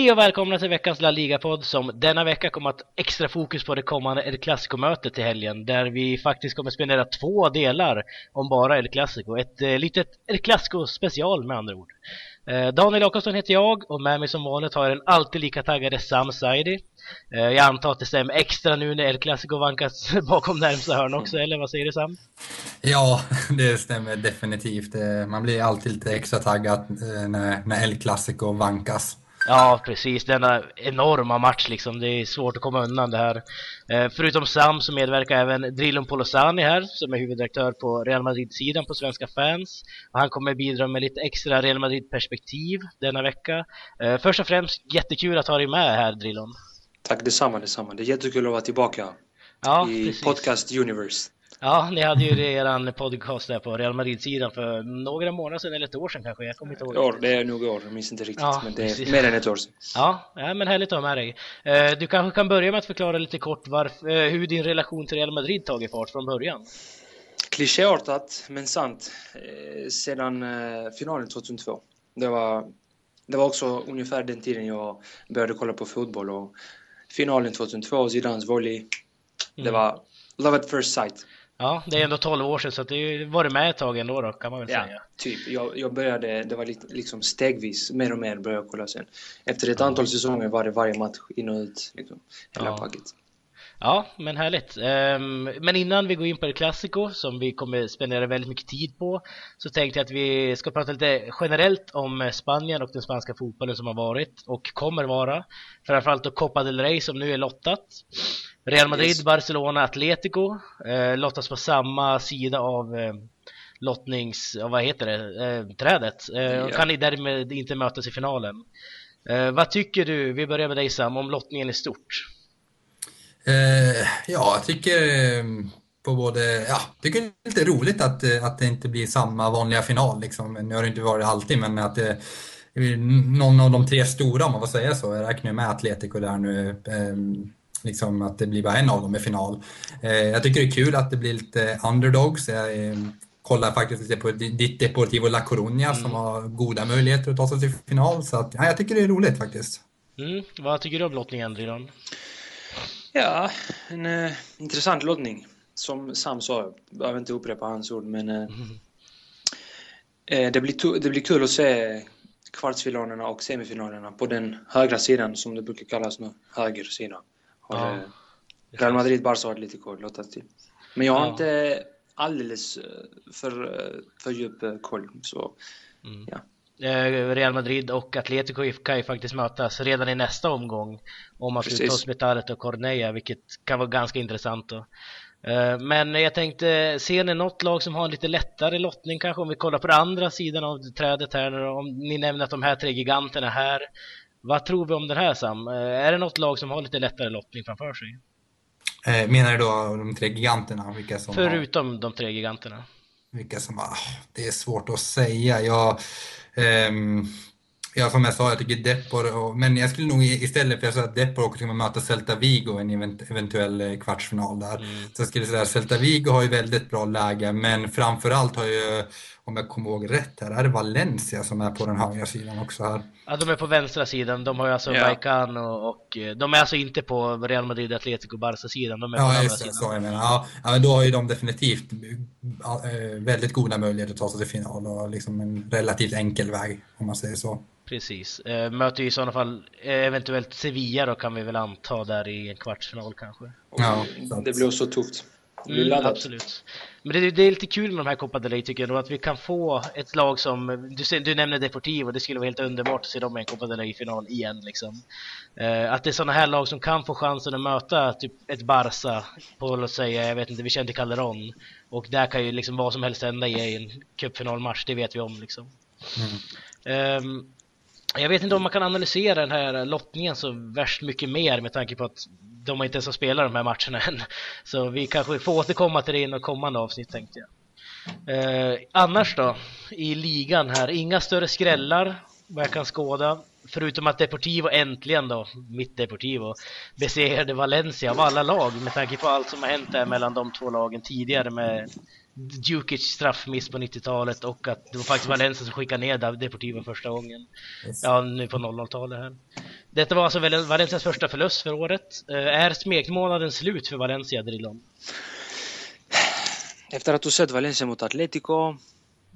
Hej och välkomna till veckans La Liga-podd som denna vecka kommer att extra fokus på det kommande El Clasico-mötet i helgen där vi faktiskt kommer spendera två delar om bara El Clasico. Ett eh, litet El Clasico-special med andra ord. Eh, Daniel Jakobsson heter jag och med mig som vanligt har jag den alltid lika taggade Sam Saidi. Eh, jag antar att det stämmer extra nu när El Clasico vankas bakom närmsta hörn också, eller vad säger du Sam? Ja, det stämmer definitivt. Eh, man blir alltid lite extra taggad eh, när, när El Clasico vankas. Ja, precis. Denna enorma match liksom. Det är svårt att komma undan det här. Eh, förutom Sam så medverkar även Drillon Polosani här, som är huvuddirektör på Real Madrid-sidan på Svenska fans. Och han kommer bidra med lite extra Real Madrid-perspektiv denna vecka. Eh, först och främst, jättekul att ha dig med här, Drillon. Tack detsamma, detsamma. Det är jättekul att vara tillbaka Ja, i precis. Podcast Universe. Ja, ni hade ju eran podcast där på Real Madrid-sidan för några månader sedan, eller ett år sedan kanske, jag kommer inte ihåg. År, det är nog år, jag minns inte riktigt. Ja, men det är precis. mer än ett år sedan. Ja, ja, men härligt att ha med dig. Eh, Du kanske kan börja med att förklara lite kort varf- eh, hur din relation till Real Madrid tagit fart från början. Klichéartat, men sant. Eh, sedan finalen 2002. Det var, det var också ungefär den tiden jag började kolla på fotboll. Och finalen 2002, Zidans volley. Det Mm. var love at first sight. Ja, det är ändå 12 år sedan så det ju varit med ett tag ändå då, kan man väl Ja, säga. typ. Jag, jag började, det var lite, liksom stegvis, mer och mer började jag kolla sen. Efter ett antal säsonger var det varje match in och ut, liksom. Hela Ja. packet. Ja, men härligt. Ehm, Men innan vi går in på det Clasico som vi kommer spendera väldigt mycket tid på så tänkte jag att vi ska prata lite generellt om Spanien och den spanska fotbollen som har varit och kommer vara. Framförallt då Copa del Rey som nu är lottat. Real Madrid, Yes. Barcelona, Atletico eh, lottas på samma sida av eh, lottnings... vad heter det? Trädet. Ja. kan ni därmed inte mötas i finalen. Vad tycker du, vi börjar med dig Sam, om lottningen i stort? Eh, ja, jag tycker eh, på både, ja, tycker det är lite roligt att, eh, att det inte blir samma vanliga final liksom. Nu har det inte varit alltid, men att det är någon av de tre stora om man får säga så. Jag räknar med Atletico där nu. Eh, liksom att det blir bara en av dem i final. Eh, jag tycker det är kul att det blir lite underdogs. Jag eh, kollar faktiskt lite på ditt Deportivo La Coruña som har goda möjligheter att ta sig till final. Så att, ja, jag tycker det är roligt faktiskt. Mm, vad tycker du om lottningen Drilon? Ja, en eh, intressant lottning. Som Sam sa, jag behöver inte upprepa hans ord, men eh, eh, det, blir det blir kul att se kvartsfinalerna och semifinalerna på den högra sidan, som det brukar kallas nu, höger sida. Ja, eh, Real Madrid, Barca har Atletico lottat till. Men jag har Ja. inte alldeles eh, för, för djup koll, så Mm. ja. Eh, Real Madrid och Atletico kan ju faktiskt mötas redan i nästa omgång om man skulle ta Precis. Spetalet och Cornella vilket kan vara ganska intressant då. Eh, Men jag tänkte, ser ni något lag som har en lite lättare lottning kanske om vi kollar på den andra sidan av trädet här om ni nämner att de här tre giganterna här vad tror vi om den här Sam? Eh, Är det något lag som har lite lättare lottning framför sig? Menar du då de tre giganterna? Vilka som har... Förutom de tre giganterna. Vilka som, ah, det är svårt att säga. Jag, ehm, ja, som jag sa, jag tycker Depor, och, men jag skulle nog istället för att säga att Depor också kommer möta Celta Vigo i en event, eventuell eh, kvartsfinal där. Så jag skulle säga att Celta Vigo har ju väldigt bra läge, men framförallt har ju, om jag kommer ihåg rätt här, är det Valencia som är på den högra sidan också här. Ja, de är på vänstra sidan. De har ju alltså Ja. Vallecano och eh, de är alltså inte på Real Madrid, Atletico, Barca-sidan. De är på Ja, andra just det, sidan. så jag menar. Ja, ja, men då har ju de definitivt eh, väldigt goda möjligheter att ta sig till final och liksom en relativt enkel väg, om man säger så. Precis. Eh, möter ju i sådana fall eventuellt Sevilla då kan vi väl anta där i en kvartsfinal kanske. Och Ja, det blir så tufft. Mm, absolut. Men det, det är lite kul med de här Copa del Rey tycker jag att vi kan få ett lag som, du, du nämner Deportivo, det skulle vara helt underbart att se dem i en Copa del Rey-final igen liksom. Eh, att det är sådana här lag som kan få chansen att möta typ ett Barca på, låt säga, jag vet inte, Vicente Calderón. Och där kan ju liksom vad som helst hända i en cupfinalmatch, det vet vi om liksom. Ehm, jag vet inte om man kan analysera den här lottningen så värst mycket mer med tanke på att de inte ens har spelat de här matcherna än. Så vi kanske får återkomma till det i något kommande avsnitt tänkte jag. Eh, annars då, i ligan här, inga större skrällar vad jag kan skåda. förutom att Deportivo äntligen då, mitt Deportivo, besegrade Valencia av alla lag med tanke på allt som har hänt där mellan de två lagen tidigare med Djukic straffmiss på 90-talet och att det var faktiskt Valencia som skickade ner Deportivo första gången. Yes. Ja, nu på 00-talet här. Detta var alltså Valencias första förlust för året. Eh, är smekmånaden slut för Valencia, Drillon? Efter att ha sett Valencia mot Atletico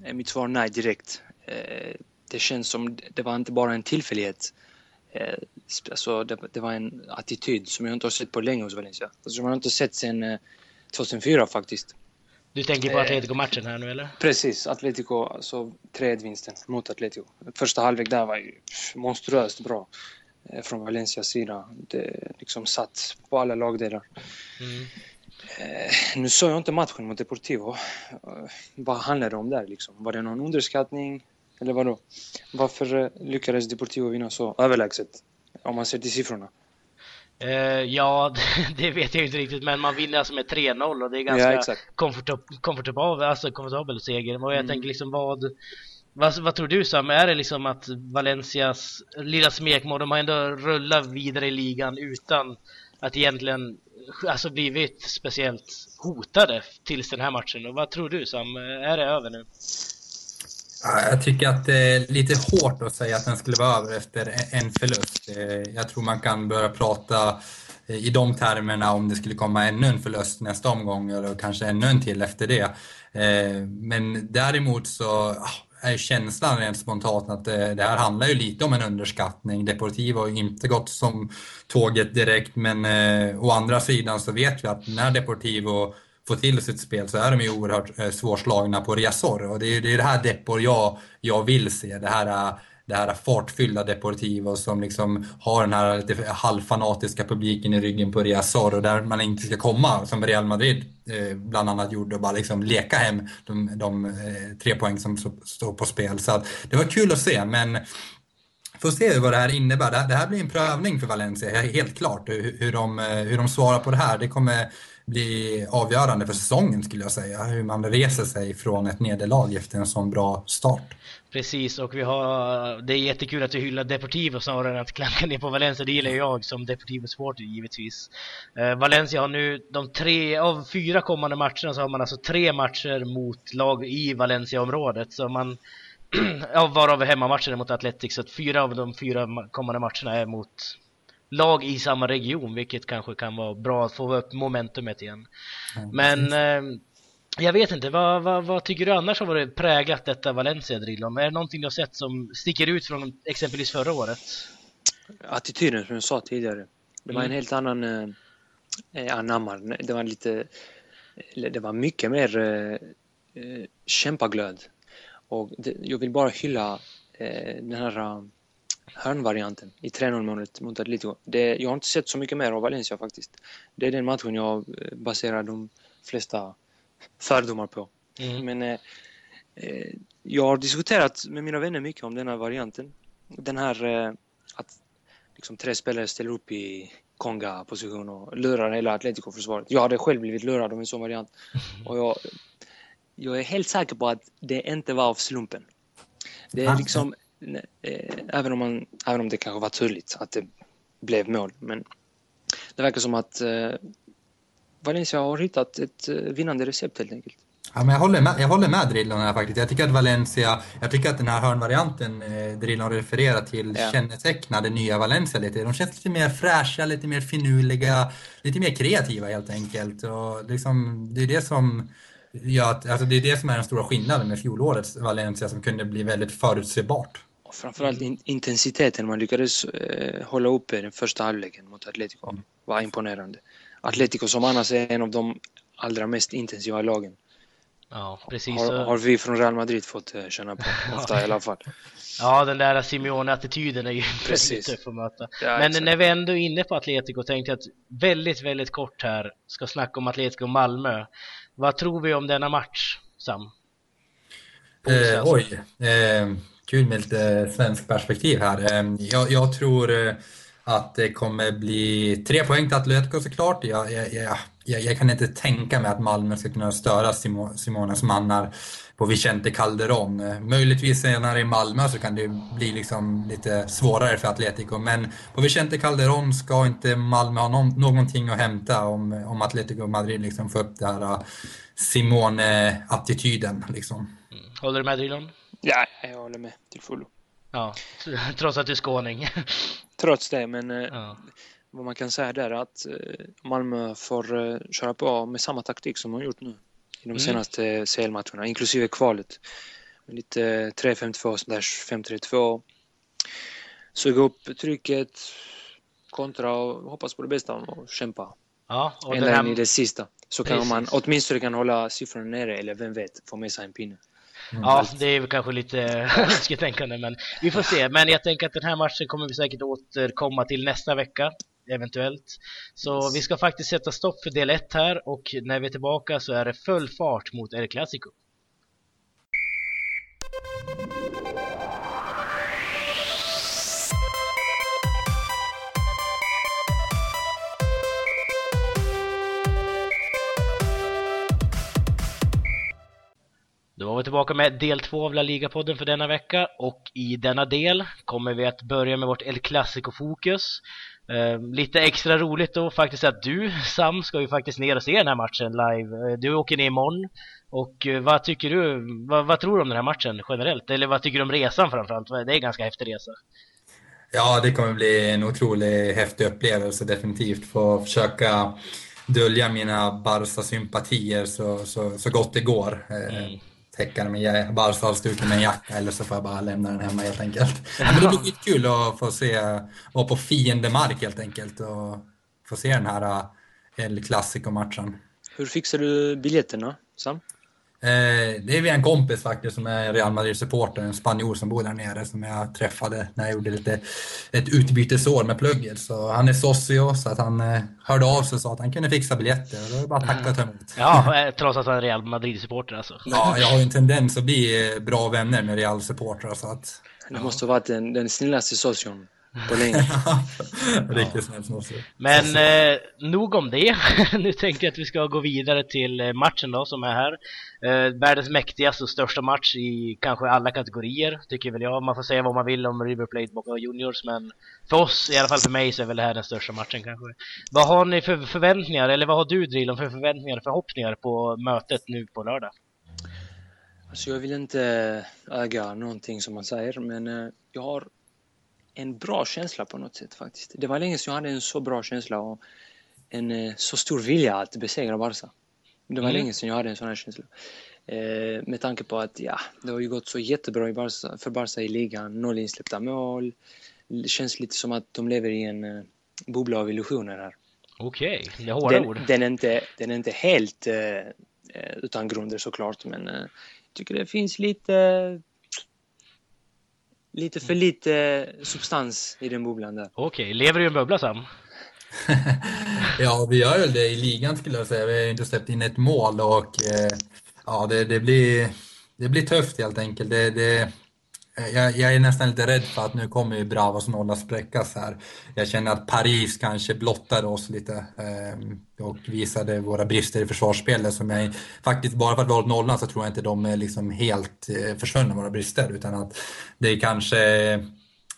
är mitt svar nej direkt. Eh, det känns som det var inte bara en tillfällighet. Eh, alltså det, det var en attityd som jag inte har sett på länge hos Valencia. Alltså, som jag inte sett sedan 2004 faktiskt. Du tänker på Atletico-matchen här nu eller? Precis, Atletico, alltså 3-1-vinsten mot Atletico. Första halvlek där var ju monstruöst bra eh, från Valencias sida. Det liksom satt på alla lagdelar. Mm. Eh, nu såg jag inte matchen mot Deportivo. Eh, vad handlade det om där liksom? Var det någon underskattning? Eller vadå? Varför lyckades Deportivo vinna så överlägset? Om man ser till siffrorna. Uh, ja, det vet jag inte riktigt, men man vinner alltså med 3-0 och det är ganska ja, komfortabel, alltså komfortabel seger. Och jag mm. tänker liksom vad, vad, vad tror du Sam? Är det liksom att Valencias lilla smekmål, de har ändå rullat vidare i ligan utan att egentligen alltså blivit speciellt hotade tills den här matchen. Och vad tror du Sam? Är det över nu? Jag tycker att det är lite hårt att säga att den skulle vara över efter en förlust. Eh, jag tror man kan börja prata eh, i de termerna om det skulle komma ännu en förlust nästa omgång eller kanske ännu en till efter det. Eh, men däremot så är känslan rent spontant att det, här handlar ju lite om en underskattning. Deportivo har ju inte gått som tåget direkt men å andra sidan så vet vi att när Deportivo få till sitt spel så är de ju oerhört eh, svårslagna på Riazor. Och det är det, är det här Depor jag, jag vill se. Det här, eh, det här fartfyllda Deportivo som liksom har den här lite halvfanatiska publiken i ryggen på Riazor och där man inte ska komma som Real Madrid eh, bland annat gjorde och bara liksom leka hem de, de eh, tre poäng som står på spel. Så det var kul att se men får se vad det här innebär. Det här blir en prövning för Valencia, helt klart, hur de, eh, hur de svarar på det här. Det kommer bli avgörande för säsongen skulle jag säga. Hur man reser sig från ett nederlag efter en sån bra start. Precis, och vi har, det är jättekul att du hyllar Deportivo snarare än att klanka ner på Valencia. Det gillar jag som Deportivo-supporter givetvis. Eh, Valencia har nu de tre, av fyra kommande matcherna så har man alltså tre matcher mot lag i Valencia-området. Så man, ja, varav hemmamatchen är mot Atletic, så att fyra av de fyra kommande matcherna är mot lag i samma region, vilket kanske kan vara bra att få upp momentumet igen. Mm. Men eh, jag vet inte, vad, vad, vad, tycker du annars har varit präglat detta Valencia Drillon? Är det någonting du har sett som sticker ut från exempelvis förra året? Attityden som jag sa tidigare. Det var mm. en helt annan eh, eh anammar. Det var lite, det var mycket mer eh, eh, kämpaglöd. Och det, jag vill bara hylla eh, den här hörnvarianten i 3-0 målet mot Atletico. Det, jag har inte sett så mycket mer av Valencia faktiskt. Det är den matchen jag eh, baserar de flesta fördomar på. Mm. Men eh, eh, jag har diskuterat med mina vänner mycket om den här varianten. Den här eh, att liksom, tre spelare ställer upp i konga-position och lurar hela Atletico-försvaret. Jag hade själv blivit lurad av en sån variant. Och jag, jag är helt säker på att det inte var av slumpen. Det är liksom även, om man, även om det kanske var tydligt att det blev mål. Men det verkar som att eh, Valencia har hittat ett eh, vinnande recept helt enkelt. Ja, men jag, håller med, jag håller med Drillon här faktiskt. Jag tycker att Valencia, jag tycker att den här hörnvarianten eh, Drillon refererar till ja. kännetecknar det nya Valencia lite. De känns lite mer fräscha, lite mer finurliga, lite mer kreativa helt enkelt. Och liksom, det är det som Ja, alltså det är det som är den stora skillnaden med fjolårets Valencia som kunde bli väldigt förutsebart framförallt in, intensiteten man lyckades eh, hålla uppe den första halvleken mot Atletico mm. var imponerande. Atletico som annars är en av de allra mest intensiva lagen. Ja, precis. Har, har vi från Real Madrid fått eh, känna på, ofta i alla fall. Ja, den där Simeone-attityden är ju väldigt tuff att möta. Ja, Men exakt. när vi ändå är inne på Atletico tänkte jag att väldigt, väldigt kort här ska snacka om Atletico och Malmö. Vad tror vi om denna match, Sam? Eh, oj. Eh, kul med lite svensk perspektiv här. Ehm, jag, jag tror eh, att det kommer bli tre poäng till Atletico såklart. Jag, jag, jag, jag, jag, kan inte tänka mig att Malmö ska kunna störa Simones mannar på Vicente Calderon. Möjligtvis senare i Malmö så kan det bli liksom lite svårare för Atletico, men på Vicente Calderon ska inte Malmö ha någon, någonting att hämta om, om Atletico Madrid liksom får upp den här eh, Simone-attityden. Liksom. Mm. Håller du med Drilon? Ja, jag håller med till fullo. Ja, trots att du är skåning. trots det, men äh, ja. vad man kan säga där är att äh, Malmö får köra på med samma taktik som de har gjort nu i de mm. senaste CL-matcherna, inklusive kvalet. Med lite 3-5-2, 5-3-2. Suga upp trycket, kontra och hoppas på det bästa och kämpa. Ja, och Ända här... in i det sista. Så kan man åtminstone kan hålla siffrorna nere eller vem vet, få med sig en pinne. Ja, det är väl kanske lite önsketänkande, men vi får se. Men jag tänker att den här matchen kommer vi säkert återkomma till nästa vecka eventuellt. Så vi ska faktiskt sätta stopp för del 1 här och när vi är tillbaka så är det full fart mot El Clasico. Då var vi tillbaka med del 2 av La Liga-podden för denna vecka och i denna del kommer vi att börja med vårt El Clasico-fokus Eh, lite extra roligt då faktiskt att du, Sam, ska ju faktiskt ner och se den här matchen live. Eh, du åker ner imorgon. Och eh, vad tycker du, vad, vad, tror du om den här matchen generellt? Eller vad tycker du om resan framförallt? Det är en ganska häftig resa. Ja, det kommer bli en otroligt häftig upplevelse definitivt. Få försöka dölja mina Barca-sympatier så, så, så gott det går. Mm täcka den med Barca-halsduken med en jacka eller så får jag bara lämna den hemma helt enkelt. Ja, men det blir kul att få se, vara på fiendemark helt enkelt och få se den här eh, El Clasico-matchen. Hur fixar du biljetterna, Sam? Eh, det är via en kompis faktiskt som är Real Madrid-supporter, en spanjor som bor där nere som jag träffade när jag gjorde lite, ett utbytesår med plugget. Så han är socio så att han eh, hörde av sig och sa att han kunde fixa biljetter och då är det bara att tacka och ta emot. Ja, eh, trots att han är Real Madrid-supporter alltså. Ja, jag har ju en tendens att bli bra vänner med Real-supportrar så att... Det måste ha varit den, den snällaste socion på länge. Riktigt snällt måste Men eh, nog om det. nu tänkte jag att vi ska gå vidare till eh, matchen då som är här. Eh, världens mäktigaste och största match i kanske alla kategorier, tycker väl jag. Man får säga vad man vill om River Plate Boca Juniors, men för oss, i alla fall för mig, så är väl det här den största matchen kanske. Vad har ni för förväntningar, eller vad har du Drilon för förväntningar och förhoppningar på mötet nu på lördag? Alltså jag vill inte äga någonting som man säger, men eh, jag har en bra känsla på något sätt faktiskt. Det var länge sedan jag hade en så bra känsla och en eh, så stor vilja att besegra Barca. Det var mm. länge sedan jag hade en sån här känsla. Eh, med tanke på att ja, det har ju gått så jättebra i Barca, för Barca i ligan. Noll insläppta mål. Det känns lite som att de lever i en eh, bubbla av illusioner här. Okej, okay. det är hårda den, ord. Den är inte, den är inte helt eh, utan grunder såklart, men jag tycker det finns lite lite för lite substans i den bubblan där. Okej, okay. lever du i en bubbla Sam? ja, vi gör väl det i ligan skulle jag säga. Vi har inte släppt in ett mål och eh, ja, det, det, blir, det blir tufft helt enkelt. Det, det, jag, jag, är nästan lite rädd för att nu kommer ju Bravos nolla spräckas här. Jag känner att Paris kanske blottade oss lite eh, och visade våra brister i försvarsspelet som jag faktiskt, bara för att vi hållit nollan så tror jag inte de är liksom helt eh, försvunna, våra brister, utan att det kanske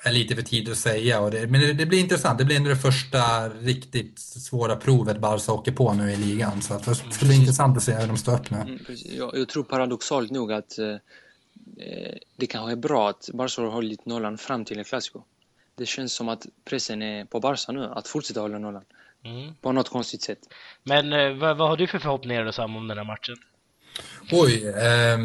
är lite för tidigt att säga. Det, men det, det, blir intressant. Det blir ändå det första riktigt svåra provet Barca åker på nu i ligan. Så att det ska bli intressant att se hur de står upp nu. Mm, jag, jag tror paradoxalt nog att eh Eh, det kanske är bra att Barca har hållit nollan fram till en Clasico. Det känns som att pressen är på Barca nu, att fortsätta hålla nollan. Mm. På något konstigt sätt. Men eh, vad, vad, har du för förhoppningar då Sam om den här matchen? Oj, eh,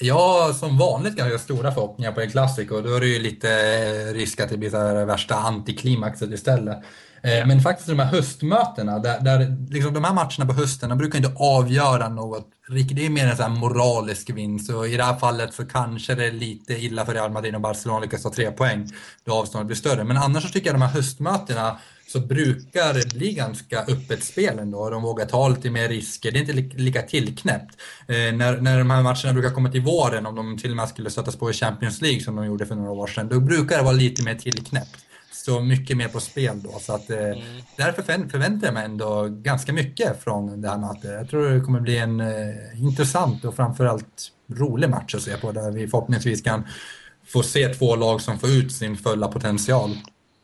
ja som vanligt kan jag ha stora förhoppningar på en Clasico. Då är det ju lite eh, risk att det blir så här värsta antiklimaxet istället. Eh, men faktiskt de här höstmötena, där, där liksom de här matcherna på hösten, de brukar inte avgöra något Det är mer en sån moralisk vinst och i det här fallet så kanske det är lite illa för Real Madrid och Barcelona lyckas ta tre poäng då avståndet blir större. Men annars så tycker jag de här höstmötena så brukar det bli ganska öppet spel ändå. De vågar ta lite mer risker. Det är inte lika tillknäppt. Eh, när, när de här matcherna brukar komma till våren, om de till och med skulle stötas på i Champions League som de gjorde för några år sedan, då brukar det vara lite mer tillknäppt. Så mycket mer på spel då. Så att, mm. Därför förväntar jag mig ändå ganska mycket från det här mötet. Jag tror det kommer bli en eh, intressant och framförallt rolig match att se på där vi förhoppningsvis kan få se två lag som får ut sin fulla potential.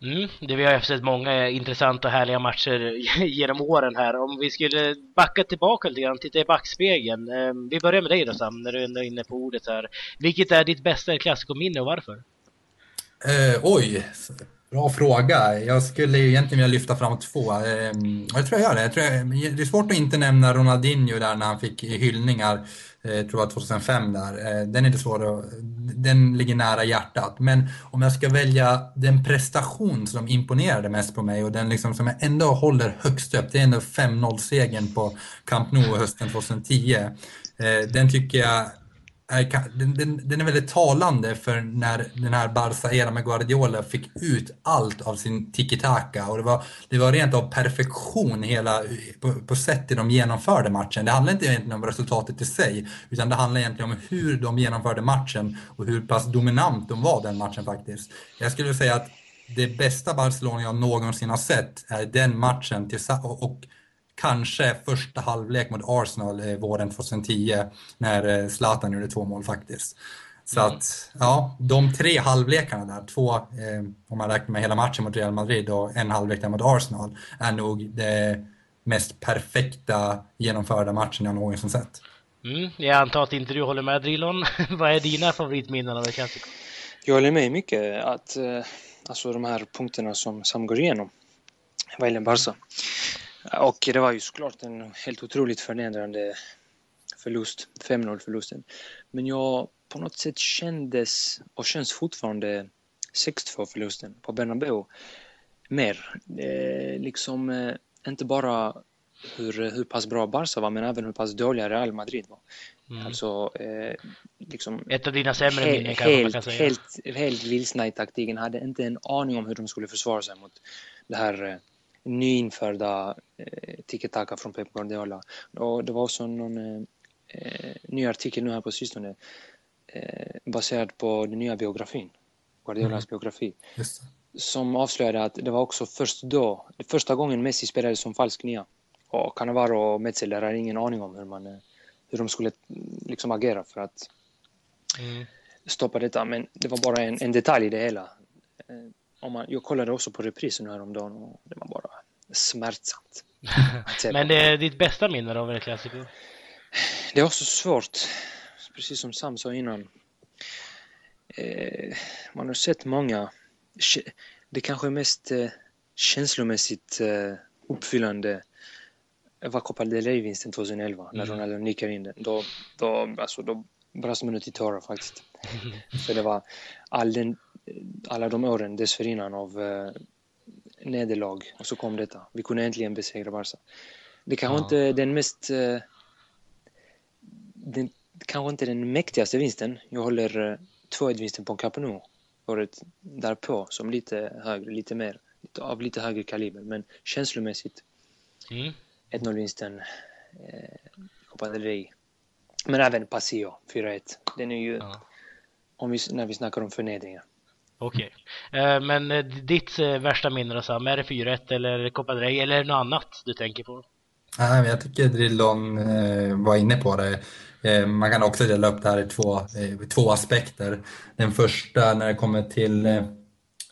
Mm, det vi har sett många intressanta och härliga matcher genom åren här. Om vi skulle backa tillbaka lite grann, titta i backspegeln. Ehm, vi börjar med dig då Sam, när du är inne på ordet här. Vilket är ditt bästa klassikominne och varför? Eh, oj, bra fråga. Jag skulle egentligen vilja lyfta fram två. Ehm, jag tror jag gör det. Jag tror jag, det är svårt att inte nämna Ronaldinho där när han fick hyllningar jag tror jag 2005 där. Eh, den är inte svår att, den ligger nära hjärtat. Men om jag ska välja den prestation som imponerade mest på mig och den liksom som jag ändå håller högst upp, det är ändå 5-0-segern på Camp Nou hösten 2010. Eh, den tycker jag är, den, den, den, är väldigt talande för när den här Barca-eran med Guardiola fick ut allt av sin tiki-taka och det var, det var rent av perfektion hela, på, på sättet de genomförde matchen. Det handlar inte egentligen om resultatet i sig utan det handlar egentligen om hur de genomförde matchen och hur pass dominant de var den matchen faktiskt. Jag skulle säga att det bästa Barcelona jag någonsin har sett är den matchen och, kanske första halvlek mot Arsenal eh, våren 2010 när eh, Zlatan gjorde två mål faktiskt. Så mm. att, ja, de tre halvlekarna där, två, eh, om man räknar med hela matchen mot Real Madrid och en halvlek där mot Arsenal, är nog det mest perfekta genomförda matchen jag någonsin sett. Mm, jag antar att inte du håller med Drillon. Vad är dina favoritminnen av det Jag håller med mycket att eh, alltså de här punkterna som Sam går igenom vad gäller Barca. Och det var ju såklart en helt otroligt förnedrande förlust, 5-0 förlusten. Men jag på något sätt kändes och känns fortfarande 6-2 förlusten på Bernabeu mer. Eh, liksom eh, inte bara hur, hur pass bra Barca var men även hur pass dåliga Real Madrid var. Mm. Alltså, eh, liksom, Ett av dina sämre minnen kanske man kan säga. Helt, helt vilsna i taktiken, hade inte en aning om hur de skulle försvara sig mot det här eh, nyinförda eh, tiki-taka från Pep Guardiola. Och det var också någon eh, eh, ny artikel nu här på sistone eh, baserad på den nya biografin, Guardiolas mm. biografi, som avslöjade att det var också först då, första gången Messi spelade som falsk nia. Och Cannavaro och Metzeler hade ingen aning om hur, man, eh, hur de skulle liksom agera för att mm. stoppa detta. Men det var bara en, en detalj i det hela. Om man, jag kollade också på reprisen häromdagen och det var bara smärtsamt. Men det är ditt bästa minne av en klassiker? Det är också svårt, precis som Sam sa innan. Eh, man har sett många. Det kanske är mest eh, känslomässigt eh, uppfyllande var Copa del Rey-vinsten 2011 mm. när Ronaldo nickar in den. Då, då, alltså, då brast man ut i tårar faktiskt. För det var all den alla de åren dessförinnan av eh, nederlag och så kom detta. Vi kunde äntligen besegra Barca. Det kanske ja. inte den mest... Eh, den, kanske inte den mäktigaste vinsten. Jag håller eh, 2-1-vinsten på Camp Nou året därpå som lite högre, lite mer, av lite högre kaliber. Men känslomässigt mm. 1-0-vinsten, eh, Copa del Rey. Men även Paseo 4-1. Den är ju, ja. om vi, när vi snackar om förnedringar. Okej. Okay. Eh, men eh, ditt eh, värsta minne då Sam, är det 4-1 eller Copa del eller är det något annat du tänker på? Nej, jag tycker Drillon var inne på det. Man kan också dela upp det här i två, två aspekter. Den första när det kommer till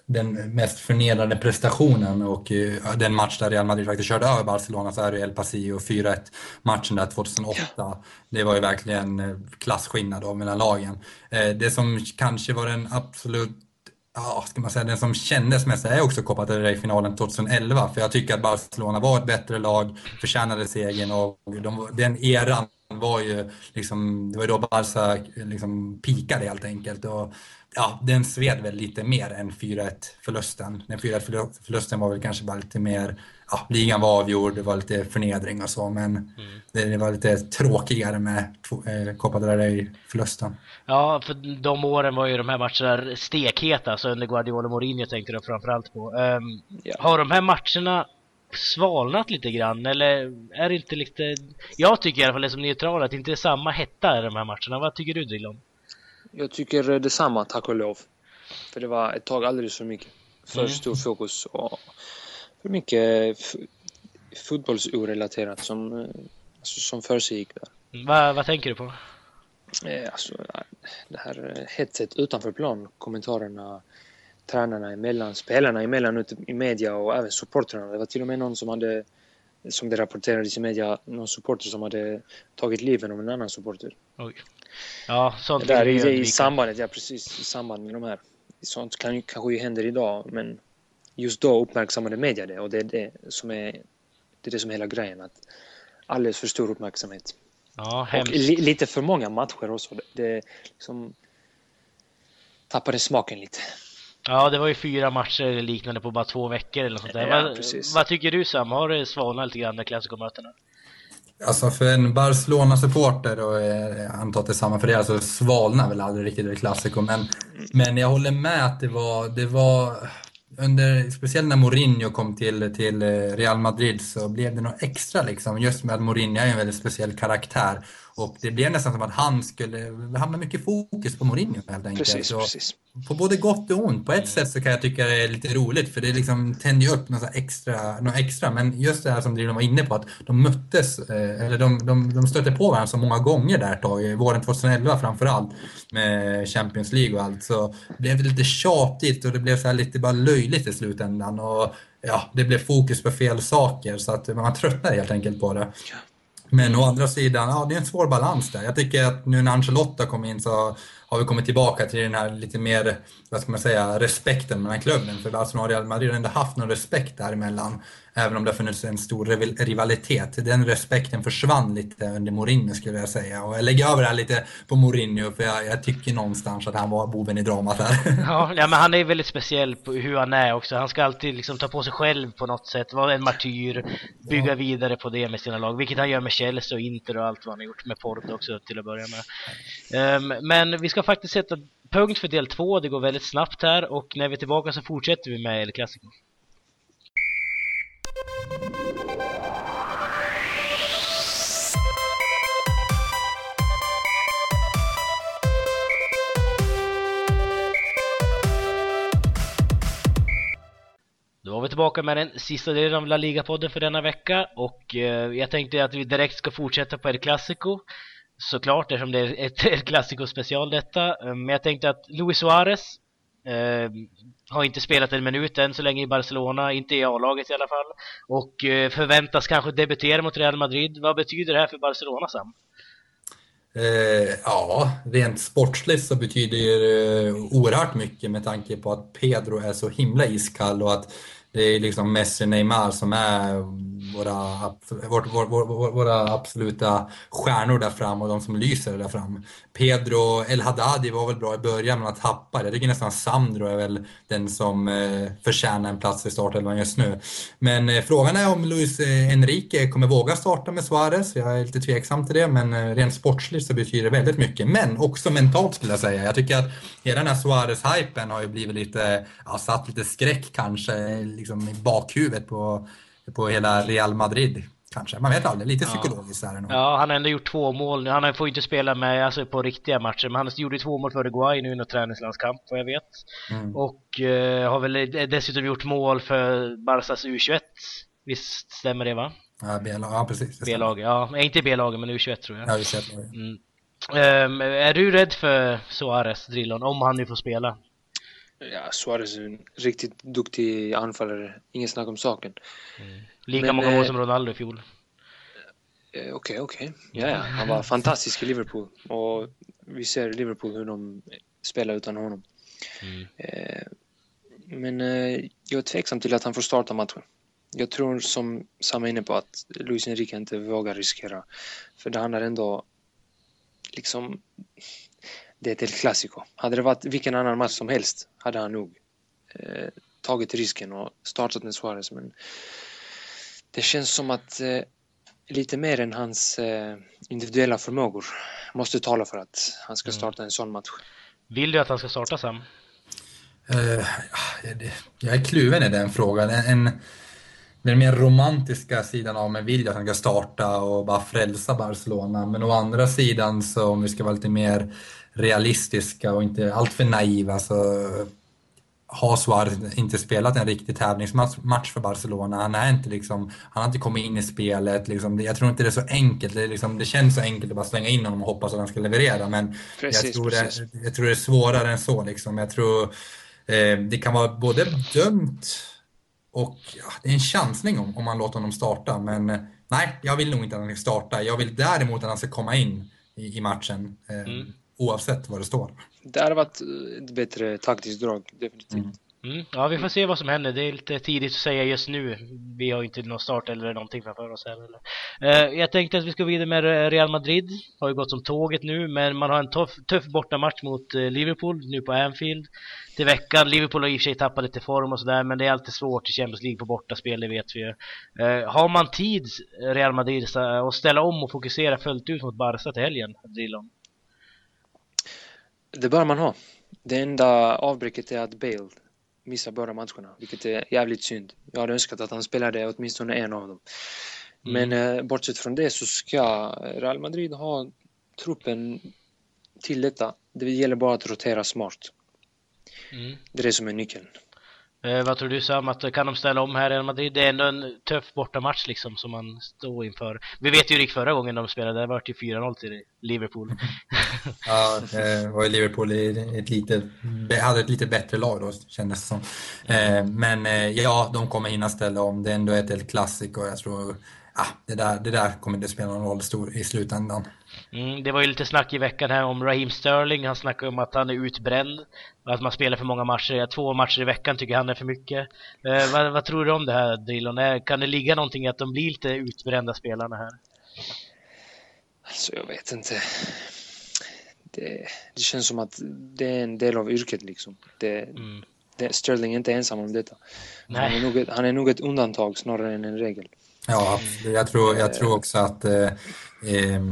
den mest förnedrande prestationen och den match där Real Madrid faktiskt körde över Barcelona så är det El Pasillo 4-1 matchen där 2008. Det var ju verkligen klasskillnad mellan lagen. Det som kanske var den absolut ja, ska man säga, den som kändes mest är också Copa del Rey-finalen 2011. För jag tycker att Barcelona var ett bättre lag, förtjänade segern och de, den eran var ju liksom, det var då Barca liksom pikade helt enkelt. Och, ja, den sved väl lite mer än 4-1 förlusten. Den 4-1 förlusten var väl kanske bara lite mer, ja, ligan var avgjord, det var lite förnedring och så, men mm. det, det, var lite tråkigare med eh, Copa del Rey-förlusten. Ja, för de åren var ju de här matcherna stekheta, så under Guardiola Mourinho tänkte jag framförallt på. Um, ja. Har de här matcherna svalnat lite grann eller är det inte lite... Jag tycker i alla fall som neutral att det inte är samma hetta i de här matcherna. Vad tycker du Dillon? Jag tycker detsamma, tack och lov. För det var ett tag alldeles för mycket. För mm. stor fokus och för mycket fotbollsorelaterat som, alltså, som försiggick där. Va, vad tänker du på? Eh, alltså, det här hetset utanför plan, kommentarerna, tränarna emellan, spelarna emellan ute i media och även supportrarna. Det var till och med någon som hade, som det rapporterades i media, någon supporter som hade tagit livet av en annan supporter. Oj. Ja, sånt det där i, i sambandet, ja precis, i samband med de här. Sånt kan, kanske ju händer idag, men just då uppmärksammade media det och det är det som är, det är det som är hela grejen. Att alldeles för stor uppmärksamhet. Ja, och li, lite för många matcher också. Det liksom tappade smaken lite. Ja, det var ju fyra matcher eller liknande på bara två veckor eller sånt där. Ja, vad, vad, tycker du Sam? Har det svalnat lite grann med Clasico-mötena? Alltså för en Barcelona-supporter, och jag antar att det är samma för er, så svalnar väl aldrig riktigt det Clasico. Men, men jag håller med att det var, det var under, speciellt när Mourinho kom till, till Real Madrid så blev det något extra liksom. Just med att Mourinho är en väldigt speciell karaktär. Och det blev nästan som att han skulle hamna mycket fokus på Mourinho helt enkelt. Precis, så, precis. På både gott och ont. På ett sätt så kan jag tycka det är lite roligt för det liksom tänder ju upp något extra, något extra. Men just det här som Drilon var inne på att de möttes, eh, eller de, de, de stötte på varandra så många gånger där ett tag, våren 2011 framförallt med Champions League och allt. Så blev det lite tjatigt och det blev så lite bara löjligt i slutändan. Och ja, det blev fokus på fel saker så att man tröttnade helt enkelt på det. Men å andra sidan, ja det är en svår balans där. Jag tycker att nu när Ancelotta kom in så har vi kommit tillbaka till den här lite mer, vad ska man säga, respekten mellan klubben. För Barcelona och Real Madrid har ändå haft någon respekt däremellan. Även om det har funnits en stor rivalitet. Den respekten försvann lite under Mourinho skulle jag säga. Och jag lägger över det här lite på Mourinho för jag, jag tycker någonstans att han var boven i dramat här. Ja, ja, men han är väldigt speciell på hur han är också. Han ska alltid liksom ta på sig själv på något sätt. Vara en martyr, bygga ja. vidare på det med sina lag. Vilket han gör med Chelsea och Inter och allt vad han har gjort med Porto också till att börja med. Um, men vi ska faktiskt sätta punkt för del två. Det går väldigt snabbt här och när vi är tillbaka så fortsätter vi med El Clasico. Då var vi tillbaka med den sista delen av La Liga-podden för denna vecka och eh, jag tänkte att vi direkt ska fortsätta på El Clasico såklart eftersom det är ett ett Clasico special detta eh, men jag tänkte att Luis Suarez eh, har inte spelat en minut än så länge i Barcelona, inte i A-laget i alla fall. Och eh, förväntas kanske debutera mot Real Madrid. Vad betyder det här för Barcelona, Sam? Eh, ja, rent sportsligt så betyder det eh, oerhört mycket med tanke på att Pedro är så himla iskall och att det är liksom Messi och Neymar som är våra, vårt, vår, vår, våra absoluta stjärnor där fram och de som lyser där fram. Pedro El Haddadi var väl bra i början men han tappade. Jag tycker nästan Sandro är väl den som eh, förtjänar en plats i startelvan just nu. Men eh, frågan är om Luis eh, Enrique kommer våga starta med Suarez. Jag är lite tveksam till det men eh, rent sportsligt så betyder det väldigt mycket. Men också mentalt skulle jag säga. Jag tycker att hela den här Suarez-hypen har ju blivit lite, ja, satt lite skräck kanske liksom i bakhuvudet på på hela Real Madrid. Kanske, man vet aldrig. Lite psykologiskt är det nog. Ja, han har ändå gjort två mål. Han får inte spela med alltså, på riktiga matcher, men han gjorde två mål för Uruguay nu något träningslandskamp, vad jag vet. Mm. Och uh, har väl dessutom gjort mål för Barcas U21. Visst stämmer det va? Ja, B-lag, ja precis. B-lag, ja. Inte B-laget, men U21 tror jag. Ja, U21. Mm. Um, är du rädd för Suarez, Drillon, om han nu får spela? Ja, Suarez är en riktigt duktig anfallare, inget snack om saken. Mm. Lika Men, många mål eh, som Ronaldo i fjol. Eh, okej, okay, okej. Okay. Ja, ja, han var fantastisk i Liverpool och vi ser Liverpool hur de spelar utan honom. Mm. Eh, men jag är tveksam till att han får starta matchen. Jag tror som Sam är inne på att Luis Enrique inte vågar riskera. För det handlar ändå liksom det är ett El Clasico. Hade det varit vilken annan match som helst hade han nog eh, tagit risken och startat med Suarez. Men det känns som att eh, lite mer än hans eh, individuella förmågor måste tala för att han ska mm. starta en sån match. Vill du att han ska starta Sam? Uh, jag är kluven i den frågan. En, en, den mer romantiska sidan av mig vill att han ska starta och bara frälsa Barcelona. Men å andra sidan så om vi ska vara lite mer realistiska och inte alltför naiva så har Suarez inte spelat en riktig tävlingsmatch för Barcelona. Han är inte liksom, han har inte kommit in i spelet. Liksom, jag tror inte det är så enkelt. Det, liksom, det känns så enkelt att bara slänga in honom och hoppas att han ska leverera. Men precis, jag, tror det, jag tror det är svårare än så. Liksom. Jag tror eh, det kan vara både dömt och ja, det är en chansning om, om man låter honom starta. Men eh, nej, jag vill nog inte att han ska starta. Jag vill däremot att han ska komma in i, i matchen. Eh, mm. Oavsett vad det står. Det hade varit ett bättre taktiskt drag, definitivt. Mm. Mm. Ja, vi får se vad som händer. Det är lite tidigt att säga just nu. Vi har ju inte någon start eller någonting framför oss här. Uh, jag tänkte att vi ska vidare med Real Madrid. Har ju gått som tåget nu, men man har en tuff, tuff bortamatch mot Liverpool nu på Anfield. Till veckan. Liverpool har i och för sig tappat lite form och sådär, men det är alltid svårt i Champions League på bortaspel, det vet vi ju. Uh, har man tid, Real Madrid, att ställa om och fokusera fullt ut mot Barca till helgen, Drilon? Det bör man ha. Det enda avbräcket är att Bale missar båda matcherna, vilket är jävligt synd. Jag hade önskat att han spelade åtminstone en av dem. Mm. Men eh, bortsett från det så ska Real Madrid ha truppen till detta. Det gäller bara att rotera smart. Mm. Det är det som är nyckeln. Eh, vad tror du Sam, att kan de ställa om här i Madrid? Det är ändå en tuff bortamatch liksom som man står inför. Vi vet ju Rick förra gången de spelade, det var ju 4-0 till Liverpool. ja, det var ju Liverpool i ett lite, hade ett lite bättre lag då kändes det som. Eh, men eh, ja, de kommer hinna ställa om. Det är ändå ett helt klassik och jag tror ah, det, där, det där kommer inte spela någon roll i slutändan. Mm, det var ju lite snack i veckan här om Raheem Sterling. Han snackade om att han är utbränd och att man spelar för många matcher. Två matcher i veckan tycker han är för mycket. Eh, vad, vad, tror du om det här Drillon? Kan det ligga någonting i att de blir lite utbrända spelarna här? Alltså jag vet inte. Det, det känns som att det är en del av yrket liksom. Det, mm. det, Sterling är inte ensam om detta. Han är, nog han är nog ett undantag snarare än en regel. Ja, jag tror, jag tror också att eh, eh,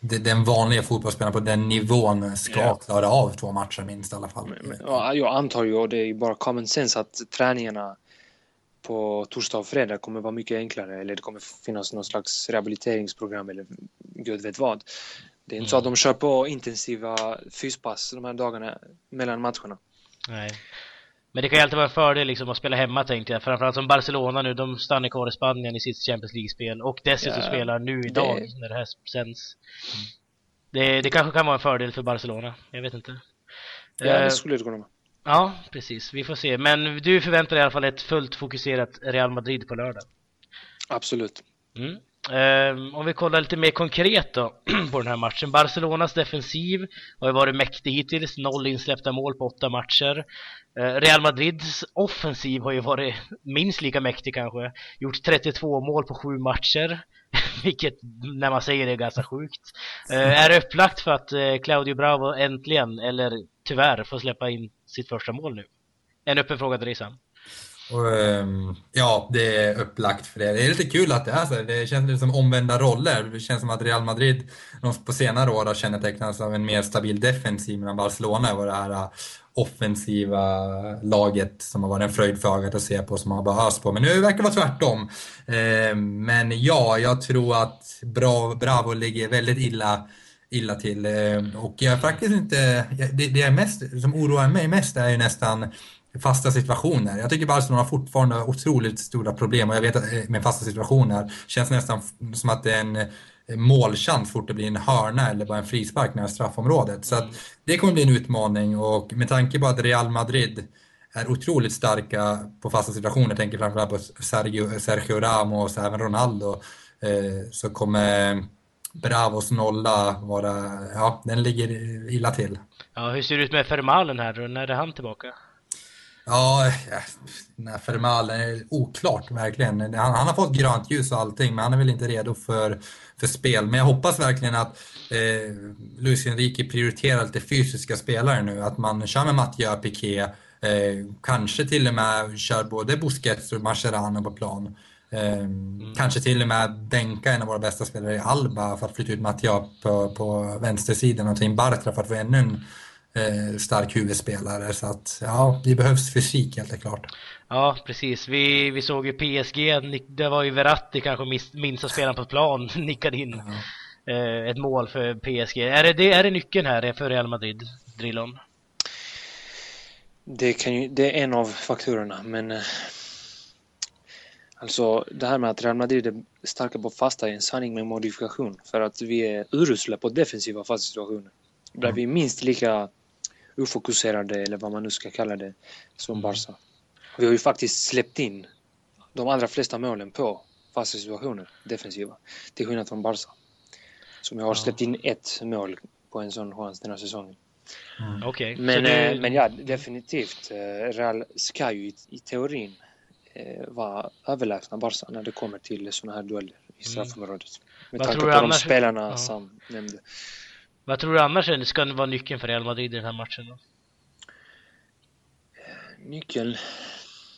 den vanliga fotbollsspelaren på den nivån ska ja. klara av två matcher minst i alla fall. Men, men, ja, jag antar ju, och det är bara common sense, att träningarna på torsdag och fredag kommer vara mycket enklare eller det kommer finnas någon slags rehabiliteringsprogram eller gud vet vad. Det är inte mm. så att de kör på intensiva fyspass de här dagarna mellan matcherna. Nej. Men det kan ju alltid vara en fördel liksom att spela hemma tänkte jag. Framförallt som Barcelona nu, de stannar kvar i Spanien i sitt Champions League-spel. Och dessutom ja, spelar nu idag det... när det här sänds. Det, det kanske kan vara en fördel för Barcelona, jag vet inte. Ja, det eh, skulle det kunna vara. Ja, precis. Vi får se. Men du förväntar dig i alla fall ett fullt fokuserat Real Madrid på lördag? Absolut. Mm. Um, om vi kollar lite mer konkret då på den här matchen. Barcelonas defensiv har ju varit mäktig hittills, noll insläppta mål på åtta matcher. Uh, Real Madrids offensiv har ju varit minst lika mäktig kanske. Gjort 32 mål på sju matcher. Vilket, när man säger det, är ganska sjukt. Uh, är det upplagt för att uh, Claudio Bravo äntligen, eller tyvärr, får släppa in sitt första mål nu? En öppen fråga till dig Sam. Och, ehm, ja, det är upplagt för det. Det är lite kul att det är så. Det känns lite som omvända roller. Det känns som att Real Madrid på senare år har kännetecknats av en mer stabil defensiv medan Barcelona var det här äh, offensiva laget som har varit en fröjd för ögat att se på, som har bara öst på. Men nu verkar det vara tvärtom. Ehm, men ja, jag tror att Bravo ligger väldigt illa illa till. Ehm, och jag faktiskt inte, det, det är mest, som oroar mig mest är ju nästan fasta situationer. Jag tycker Barcelona fortfarande har otroligt stora problem och jag vet att eh, med fasta situationer känns nästan som att det är en eh, målchans fort det blir en hörna eller bara en frispark nära straffområdet. Så att det kommer bli en utmaning och med tanke på att Real Madrid är otroligt starka på fasta situationer, jag tänker framförallt på Sergio, Sergio Ramos och även Ronaldo, eh, så kommer Bravos nolla vara, ja, den ligger illa till. Ja, hur ser det ut med Fermalen här När är han tillbaka? Ja, den här Fermalen är oklart verkligen. Han, han, har fått grönt ljus och allting, men han är väl inte redo för, för spel. Men jag hoppas verkligen att eh, Luis Enrique prioriterar lite fysiska spelare nu. Att man kör med Mattia Piqué, eh, kanske till och med kör både Busquets och Mascherano på plan. Eh, mm. Kanske till och med bänka en av våra bästa spelare i Alba för att flytta ut Mattia på, på vänstersidan och ta in Bartra för att få ännu en eh, stark huvudspelare. Så att ja, det behövs fysik helt klart. Ja, precis. Vi, vi såg ju PSG, det var ju Verratti kanske minsta spelaren på plan, nickade in ja. eh, ett mål för PSG. Är det, det, är det nyckeln här för Real Madrid, Drillon? Det, kan ju, det är en av faktorerna, men eh, alltså det här med att Real Madrid är starka på fasta är en sanning med modifikation för att vi är urusla på defensiva fasta situationer. Där vi är minst lika ofokuserade eller vad man nu ska kalla det som Barca. Vi har ju faktiskt släppt in de allra flesta målen på fasta situationer, defensiva, till skillnad från Barca. Som jag har släppt in ett mål på en sån chans den här säsongen. Mm. Okay, men, du... Eh, men ja, definitivt. Eh, Real ska ju i, i teorin eh, vara överlägsna Barca när det kommer till sådana här dueller i mm. straffområdet. Med Vad tanke på annars... de spelarna ja. som nämnde. Vad tror du annars ska vara nyckeln för Real Madrid i den här matchen? Då? Nyckeln?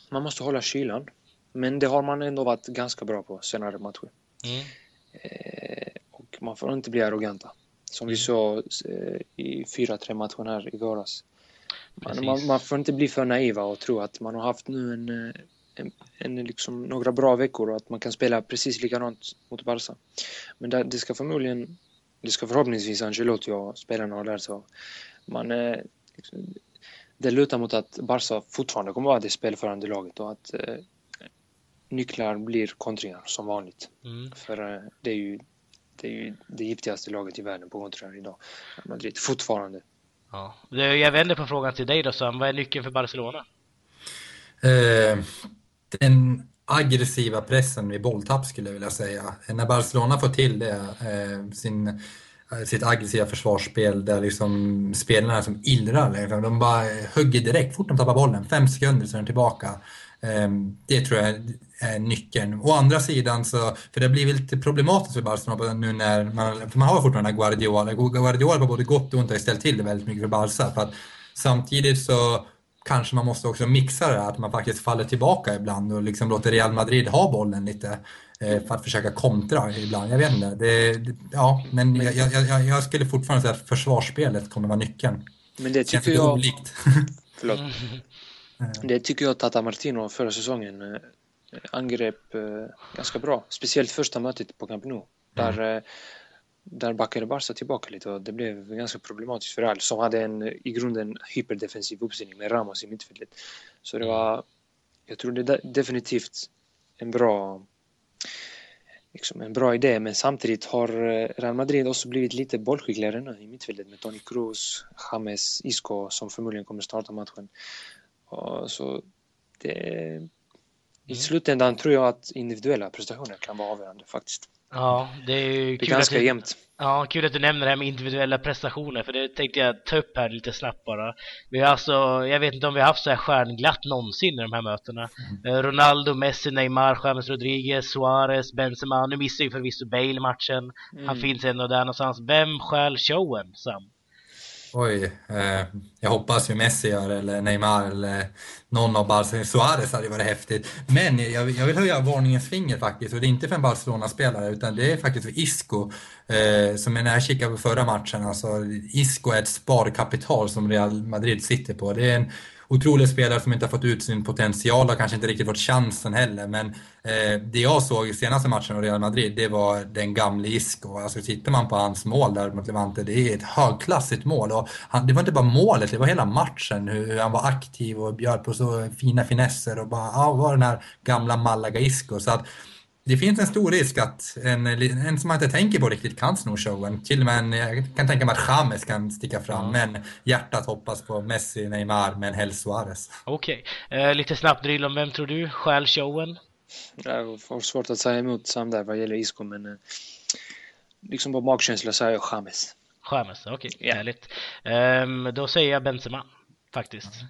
Man måste hålla kylan. Men det har man ändå varit ganska bra på senare matcher. Mm. Eh, och man får inte bli arroganta. Som vi mm. såg eh, i 4-3 matchen här i våras. Man, man, man, får inte bli för naiva och tro att man har haft nu en, eh, en, en liksom några bra veckor och att man kan spela precis likadant mot Barca. Men det, det ska förmodligen, det ska förhoppningsvis Ancelotti och spelarna ha lärt sig. Man, eh, liksom, det lutar mot att Barca fortfarande kommer vara det spelförande laget och att eh, nycklar blir kontringar som vanligt. Mm. För eh, det är ju det är ju det giftigaste laget i världen på kontringar idag. Madrid, fortfarande. Ja. Jag vänder på frågan till dig då Sam. Vad är nyckeln för Barcelona? Eh, den aggressiva pressen vid bolltapp skulle jag vilja säga. När Barcelona får till det, eh, sin, eh, sitt aggressiva försvarsspel där liksom spelarna som illrar, liksom, de bara hugger direkt fort de tappar bollen. Fem sekunder så är de tillbaka. Eh, det tror jag är nyckeln. Å andra sidan så, för det blir lite problematiskt för Barcelona nu när man, för man har fortfarande Guardiola. Guardiola på både gott och ont har ställt till det väldigt mycket för Barca. För att samtidigt så kanske man måste också mixa det, att man faktiskt faller tillbaka ibland och liksom låter Real Madrid ha bollen lite eh, för att försöka kontra ibland. Jag vet inte. Det, ja, men jag, jag, jag, skulle fortfarande säga att försvarsspelet kommer vara nyckeln. Men det tycker jag... Olikt. Förlåt. Det tycker jag Tata Martino förra säsongen eh, angrep eh, ganska bra. Speciellt första mötet på Camp Nou. Där, mm. Där backade Barca tillbaka lite och det blev ganska problematiskt för Real som hade en i grunden hyperdefensiv uppställning med Ramos i mittfältet. Så det var, jag tror det är definitivt en bra liksom en bra idé men samtidigt har Real Madrid också blivit lite bollskickligare nu i mittfältet med Toni Kroos, James, Isco som förmodligen kommer starta matchen. Så det, mm. I slutändan tror jag att individuella prestationer kan vara avgörande faktiskt. Ja, det är ju det är ganska du, jämnt. Ja, kul att du nämner det här med individuella prestationer för det tänkte jag ta upp här lite snabbt bara. Vi har alltså, jag vet inte om vi har haft så här stjärnglatt någonsin i de här mötena. Mm. Ronaldo, Messi, Neymar, James Rodriguez, Suarez, Benzema. Nu missar ju förvisso Bale matchen. Mm. Han finns ändå där någonstans. Vem stjäl showen, Sam? Oj, eh, jag hoppas ju Messi gör eller Neymar eller någon av Barcelona. Suarez hade ju varit häftigt. Men jag, jag, vill höja varningens finger faktiskt och det är inte för en Barcelona-spelare utan det är faktiskt för Isco. Eh, som när jag kikade på förra matchen, alltså Isco är ett sparkapital som Real Madrid sitter på. Det är en otrolig spelare som inte har fått ut sin potential och kanske inte riktigt fått chansen heller. Men eh, det jag såg i senaste matchen av Real Madrid, det var den gamle Isco. Alltså tittar man på hans mål där mot Levante, det är ett högklassigt mål. Och han, det var inte bara målet, det var hela matchen. Hur han var aktiv och bjöd på så fina finesser och bara, ja, var den här gamla Malaga Isco. Så att, det finns en stor risk att en, en som man inte tänker på riktigt kan sno showen. Till och med en, jag kan tänka mig att James kan sticka fram, mm. men hjärtat hoppas på Messi, Neymar, men helst Suarez. Okej, okay. eh, lite snabbt drill om vem tror du stjäl showen? Jag har svårt att säga emot Sam där vad gäller Isco, men eh, liksom på magkänsla säger jag James. James, okej, okay. yeah. härligt. Um, då säger jag Benzema, faktiskt. Mm.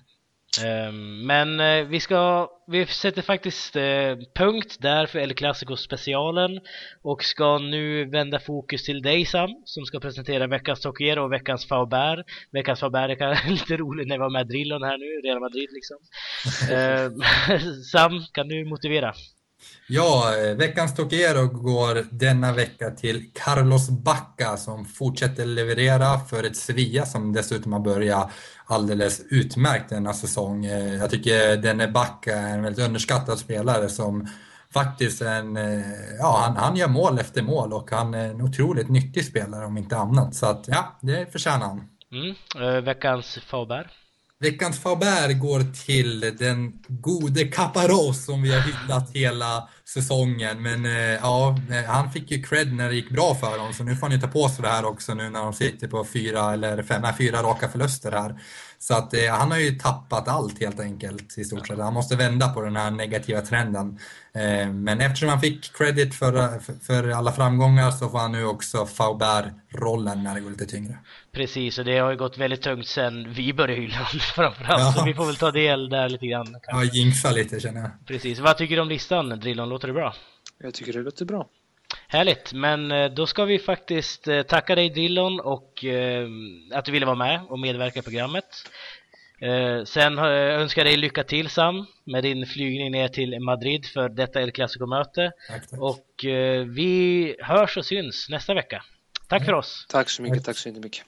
Ehm, men eh, vi ska, vi sätter faktiskt eh, punkt där för El Clasico specialen och ska nu vända fokus till dig Sam som ska presentera veckans Tokiero och veckans Faubert. Veckans Faubert är lite roligt när vi var med Drillon här nu, Real Madrid liksom. Ehm, Sam, kan du motivera? Ja, eh, veckans Tokiero går denna vecka till Carlos Bacca som fortsätter leverera för ett Sevilla som dessutom har börjat alldeles utmärkt denna säsong. Eh, jag tycker denne Bacca är en väldigt underskattad spelare som faktiskt en, eh, ja, han, han gör mål efter mål och han är en otroligt nyttig spelare om inte annat. Så att ja, det förtjänar han. Mm. veckans Faubert? Veckans Faubert går till den gode Caparros som vi har hyllat hela säsongen. Men eh, ja, eh, han fick ju cred när det gick bra för dem, så nu får han ju ta på sig det här också nu när de sitter på fyra eller fem, nej, fyra raka förluster här. Så att eh, han har ju tappat allt helt enkelt i stort sett. Han måste vända på den här negativa trenden. Eh, men eftersom han fick credit för, för alla framgångar så får han nu också Faubert-rollen när det går lite tyngre. Precis, och det har ju gått väldigt tungt sen vi började hylla framförallt. Ja. Så vi får väl ta del där lite grann. Kanske. Ja, jinxa lite känner jag. Precis. Vad tycker du om listan, Drillon? Låter det bra? Jag tycker det låter bra. Härligt, men eh, då ska vi faktiskt eh, tacka dig Dillon och eh, att du ville vara med och medverka i programmet. Sen önskar jag dig lycka till Sam med din flygning ner till Madrid för detta El Clasico-möte. Och vi hörs och syns nästa vecka. Tack för oss! Tack så mycket, tack så mycket.